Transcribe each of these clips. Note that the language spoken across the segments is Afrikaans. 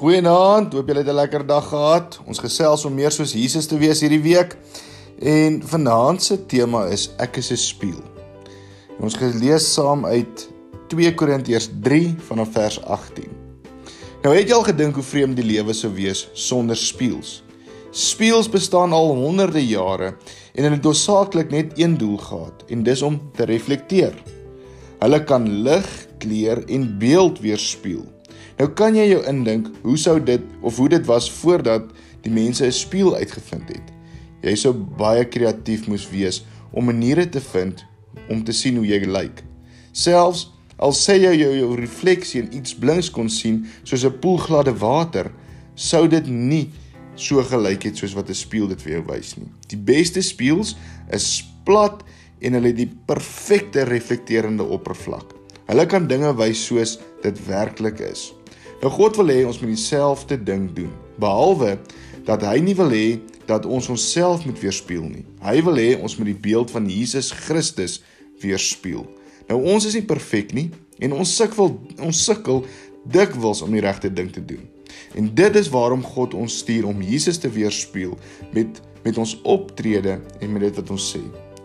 Goeienaand, hoop julle het 'n lekker dag gehad. Ons gesels om meer soos Jesus te wees hierdie week. En vanaand se tema is ek is 'n spieël. Ons gelees saam uit 2 Korintiërs 3 vanaf vers 18. Nou het jy al gedink hoe vreemd die lewe sou wees sonder spieëls? Spieëls bestaan al honderde jare en hulle het doelsaaklik net een doel gehad en dis om te reflekteer. Hulle kan lig, kleur en beeld weerspieël. Nou kan jy jou indink hoe sou dit of hoe dit was voordat die mense 'n spieël uitgevind het. Jy sou baie kreatief moes wees om maniere te vind om te sien hoe jy lyk. Selfs al sê jy jou, jou refleksie in iets blinks kon sien soos 'n poel gladde water, sou dit nie so gelyk het soos wat 'n spieël dit vir jou wys nie. Die beste spieëls is plat en hulle het die perfekte reflekterende oppervlak. Hulle kan dinge wys soos dit werklik is. Nou God wil hê ons moet dieselfde ding doen, behalwe dat hy nie wil hê dat ons onsself moet weerspieël nie. Hy wil hê ons moet die beeld van Jesus Christus weerspieël. Nou ons is nie perfek nie en ons sukkel ons sukkel dikwels om die regte ding te doen. En dit is waarom God ons stuur om Jesus te weerspieël met met ons optrede en met dit wat ons sê.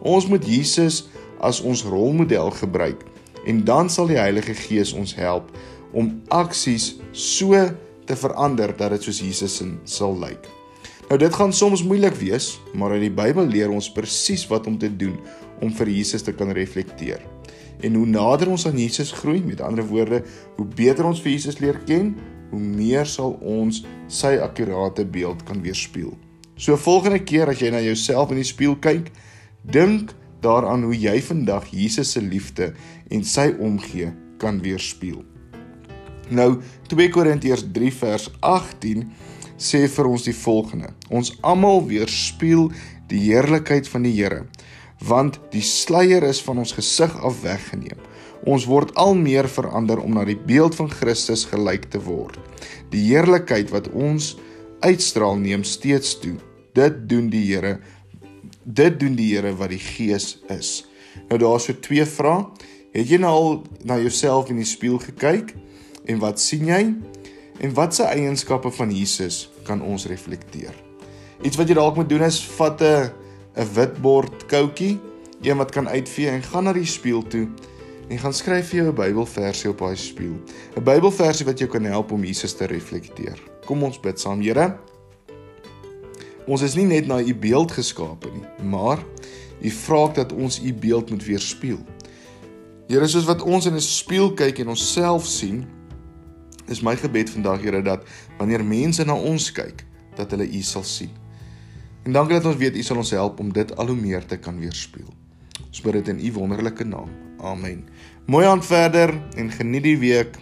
Ons moet Jesus as ons rolmodel gebruik en dan sal die Heilige Gees ons help om aksies so te verander dat dit soos Jesus in sal lyk. Nou dit gaan soms moeilik wees, maar uit die Bybel leer ons presies wat om te doen om vir Jesus te kan reflekteer. En hoe nader ons aan Jesus groei, met ander woorde, hoe beter ons vir Jesus leer ken, hoe meer sal ons sy akkurate beeld kan weerspieël. So volgende keer as jy na jouself in die spieël kyk, dink daaraan hoe jy vandag Jesus se liefde en sy omgee kan weerspieël. Nou 2 Korintiërs 3 vers 18 sê vir ons die volgende: Ons almal weerspieël die heerlikheid van die Here, want die sluier is van ons gesig af weggeneem. Ons word al meer verander om na die beeld van Christus gelyk te word. Die heerlikheid wat ons uitstraal neem steeds toe. Dit doen die Here. Dit doen die Here wat die Gees is. Nou daar's so twee vrae. Het jy nou al na jouself in die spieël gekyk? En wat sien jy? En watse eienskappe van Jesus kan ons reflekteer? Iets wat jy dalk moet doen is vat 'n 'n witbord koutjie, een wat kan uitvee en gaan na die spieël toe en gaan skryf vir jou 'n Bybelversie op daai spieël. 'n Bybelversie wat jou kan help om Jesus te reflekteer. Kom ons bid saam, Here. Ons is nie net na u beeld geskape nie, maar u vra dat ons u beeld moet weerspieël. Here, soos wat ons in 'n spieël kyk en onsself sien, Dis my gebed vandag Here dat wanneer mense na ons kyk, dat hulle U sal sien. En dankie dat ons weet U sal ons help om dit al hoe meer te kan weerspieël. Ons bid dit in U wonderlike naam. Amen. Mooi aan verder en geniet die week.